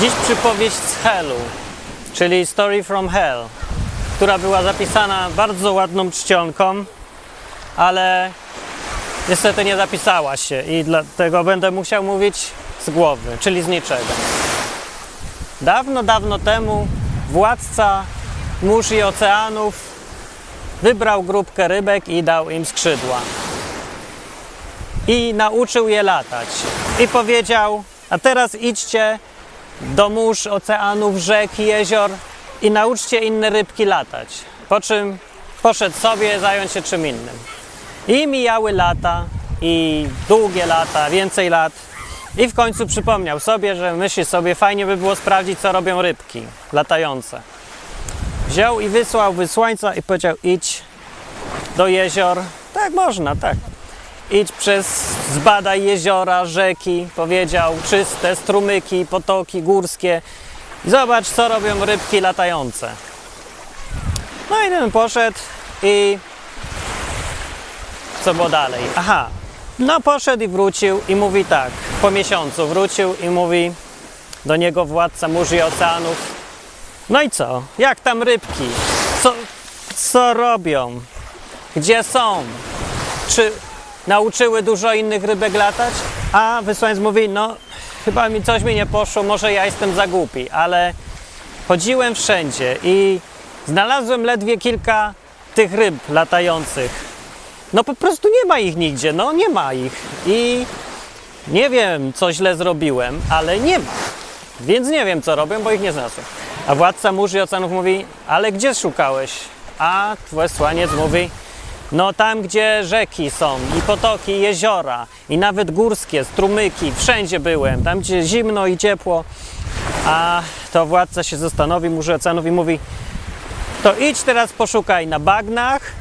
Dziś przypowieść z Hellu, czyli Story from Hell, która była zapisana bardzo ładną czcionką, ale niestety nie zapisała się i dlatego będę musiał mówić z głowy, czyli z niczego. Dawno, dawno temu władca mórz i oceanów wybrał grupkę rybek i dał im skrzydła. I nauczył je latać. I powiedział: A teraz idźcie do mórz, oceanów, rzek, jezior i nauczcie inne rybki latać. Po czym poszedł sobie zająć się czym innym. I mijały lata, i długie lata, więcej lat. I w końcu przypomniał sobie, że myśli sobie, fajnie by było sprawdzić, co robią rybki latające. Wziął i wysłał wysłańca i powiedział: idź do jezior. Tak można, tak. Idź przez, zbadaj jeziora, rzeki, powiedział, czyste strumyki, potoki górskie. I zobacz, co robią rybki latające. No i ten poszedł i co było dalej? Aha, no poszedł i wrócił i mówi tak, po miesiącu wrócił i mówi do niego władca mórz i oceanów, no i co? Jak tam rybki? Co, co robią? Gdzie są? Czy nauczyły dużo innych rybek latać? A wysłaniec mówi, no chyba mi coś mi nie poszło, może ja jestem za głupi, ale chodziłem wszędzie i znalazłem ledwie kilka tych ryb latających. No po prostu nie ma ich nigdzie, no nie ma ich. I nie wiem, co źle zrobiłem, ale nie ma. Więc nie wiem, co robię, bo ich nie znalazłem. A władca mórz i oceanów mówi, ale gdzie szukałeś? A wysłaniec mówi, no tam, gdzie rzeki są, i potoki, i jeziora, i nawet górskie, strumyki, wszędzie byłem, tam, gdzie zimno i ciepło. A to władca się zastanowi, mórz i mówi, to idź teraz poszukaj na bagnach,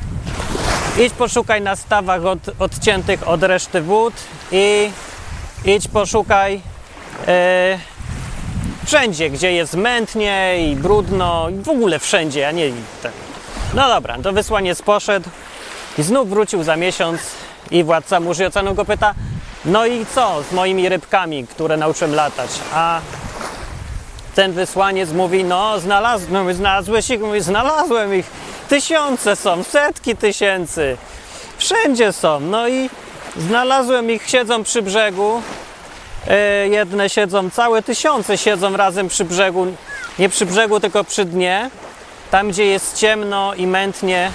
idź poszukaj na stawach od, odciętych od reszty wód i idź poszukaj e, wszędzie, gdzie jest mętnie i brudno, i w ogóle wszędzie, a nie tak. No dobra, to wysłaniec poszedł i znów wrócił za miesiąc i władca mórz i oceanu go pyta, no i co z moimi rybkami, które nauczyłem latać? A ten wysłaniec mówi, no znalazłem, no, znalazłeś ich? Mówi, znalazłem ich, tysiące są, setki tysięcy, wszędzie są, no i znalazłem ich, siedzą przy brzegu, e, jedne siedzą, całe tysiące siedzą razem przy brzegu, nie przy brzegu, tylko przy dnie, tam gdzie jest ciemno i mętnie,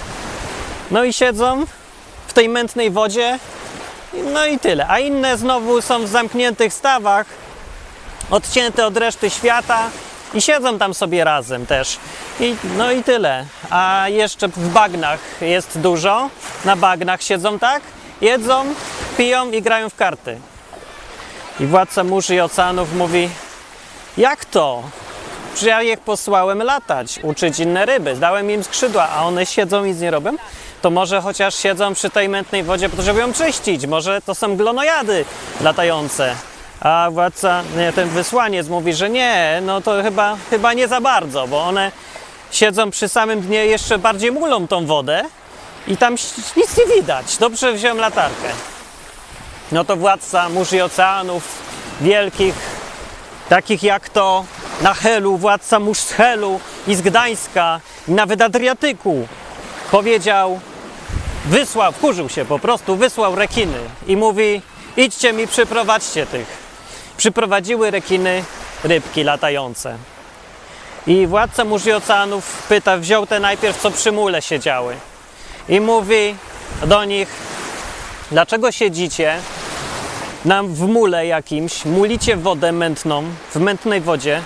no i siedzą w tej mętnej wodzie, no i tyle, a inne znowu są w zamkniętych stawach, odcięte od reszty świata i siedzą tam sobie razem też. I, no i tyle. A jeszcze w bagnach jest dużo. Na bagnach siedzą tak, jedzą, piją i grają w karty. I władca mórz i oceanów mówi: Jak to? Czy ja posłałem latać, uczyć inne ryby, dałem im skrzydła, a one siedzą i nic nie robią? To może chociaż siedzą przy tej mętnej wodzie po to, żeby ją czyścić. Może to są glonojady latające. A władca, nie, ten wysłaniec mówi, że nie, no to chyba, chyba nie za bardzo, bo one siedzą przy samym dnie, jeszcze bardziej mulą tą wodę i tam nic nie widać. Dobrze wziąłem latarkę. No to władca mórz i oceanów wielkich, takich jak to na Helu, władca mórz z Helu i z Gdańska i nawet Adriatyku powiedział, wysłał, wkurzył się po prostu, wysłał rekiny i mówi, idźcie mi, przyprowadźcie tych. Przyprowadziły rekiny rybki latające. I władca mórz i oceanów pyta, wziął te najpierw, co przy mule siedziały. I mówi do nich, dlaczego siedzicie nam w mule jakimś, mulicie wodę mętną, w mętnej wodzie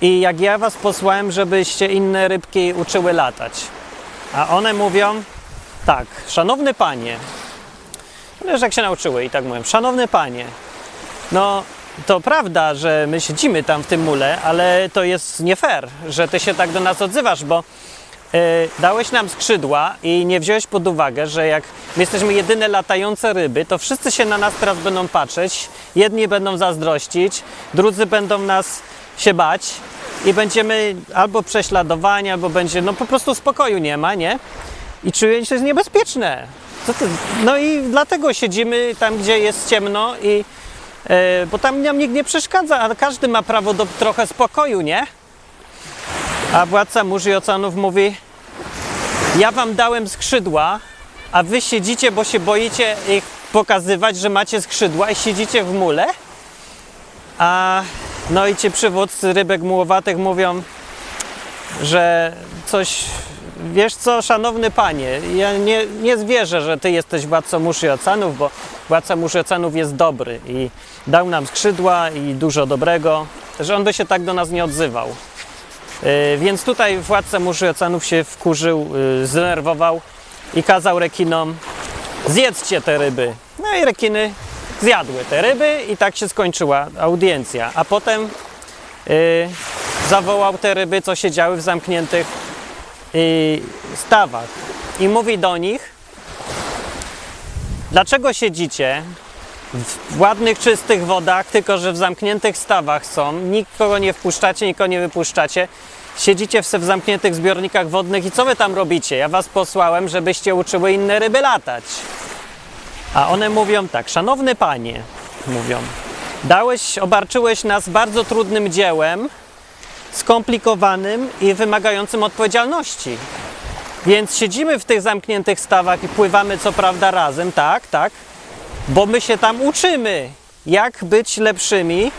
i jak ja was posłałem, żebyście inne rybki uczyły latać. A one mówią, tak, szanowny panie, wiesz jak się nauczyły i tak mówią, szanowny panie, no to prawda, że my siedzimy tam w tym mule, ale to jest nie fair, że ty się tak do nas odzywasz, bo yy, dałeś nam skrzydła i nie wziąłeś pod uwagę, że jak my jesteśmy jedyne latające ryby, to wszyscy się na nas teraz będą patrzeć, jedni będą zazdrościć, drudzy będą nas się bać i będziemy albo prześladowani, albo będzie, no po prostu spokoju nie ma, nie? I czuję, że to jest niebezpieczne. No i dlatego siedzimy tam, gdzie jest ciemno i e, bo tam nam nikt nie przeszkadza, a każdy ma prawo do trochę spokoju, nie? A władca Mórz i Oceanów mówi, ja wam dałem skrzydła, a wy siedzicie, bo się boicie ich pokazywać, że macie skrzydła i siedzicie w mule? A no i ci przywódcy rybek mułowatych mówią, że coś, wiesz co, szanowny panie, ja nie, nie zwierzę, że ty jesteś władcą i oceanów, bo władca i oceanów jest dobry i dał nam skrzydła i dużo dobrego, że on by się tak do nas nie odzywał. Yy, więc tutaj władca i oceanów się wkurzył, yy, zdenerwował i kazał rekinom zjedzcie te ryby. No i rekiny zjadły te ryby i tak się skończyła audiencja. A potem yy, zawołał te ryby, co siedziały w zamkniętych yy, stawach i mówi do nich dlaczego siedzicie w ładnych, czystych wodach, tylko że w zamkniętych stawach są, nikogo nie wpuszczacie, nikogo nie wypuszczacie. Siedzicie w zamkniętych zbiornikach wodnych i co wy tam robicie? Ja was posłałem, żebyście uczyły inne ryby latać. A one mówią tak, szanowny panie, mówią, dałeś, obarczyłeś nas bardzo trudnym dziełem, skomplikowanym i wymagającym odpowiedzialności. Więc siedzimy w tych zamkniętych stawach i pływamy co prawda razem, tak, tak, bo my się tam uczymy, jak być lepszymi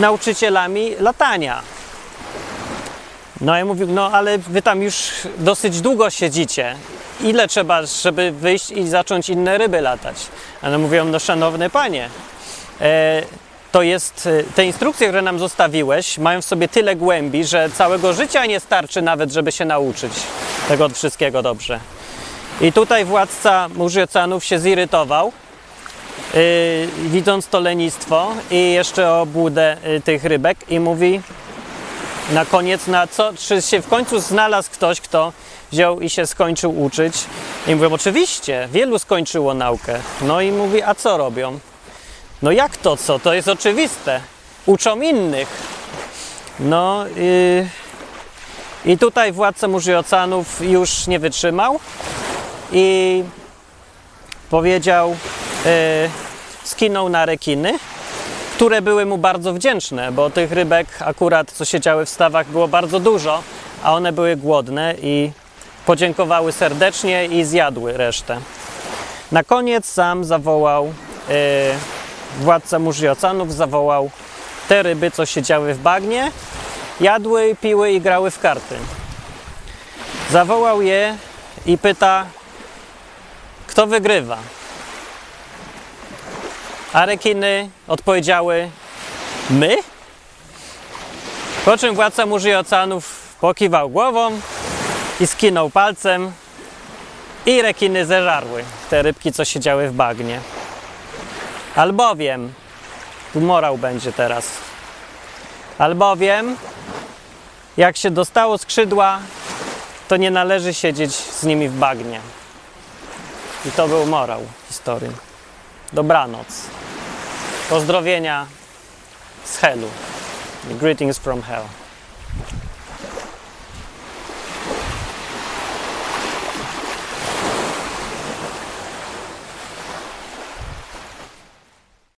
nauczycielami latania. No ja mówię, no ale wy tam już dosyć długo siedzicie. Ile trzeba, żeby wyjść i zacząć inne ryby latać? Ale mówią, no szanowny panie, e, to jest, e, te instrukcje, które nam zostawiłeś, mają w sobie tyle głębi, że całego życia nie starczy nawet, żeby się nauczyć tego wszystkiego dobrze. I tutaj władca Mórzy Oceanów się zirytował, yy, widząc to lenistwo i jeszcze obłudę tych rybek i mówi na koniec, na co, czy się w końcu znalazł ktoś, kto wziął i się skończył uczyć. I mówią, oczywiście, wielu skończyło naukę. No i mówi, a co robią? No jak to co? To jest oczywiste. Uczą innych. No yy, i tutaj władca Mórzy Oceanów już nie wytrzymał i powiedział, yy, skinął na rekiny, które były mu bardzo wdzięczne, bo tych rybek akurat, co siedziały w stawach, było bardzo dużo, a one były głodne i podziękowały serdecznie i zjadły resztę. Na koniec sam zawołał, yy, władca Mórzy i Oceanów zawołał te ryby, co siedziały w bagnie, jadły, piły i grały w karty. Zawołał je i pyta, kto wygrywa. A rekiny odpowiedziały, my? Po czym władca Mórzy i Oceanów pokiwał głową i skinął palcem i rekiny zeżarły te rybki, co siedziały w bagnie. Albowiem, tu morał będzie teraz, albowiem jak się dostało skrzydła, to nie należy siedzieć z nimi w bagnie. I to był morał historii. Dobranoc. Pozdrowienia z Helu. Greetings from Hell.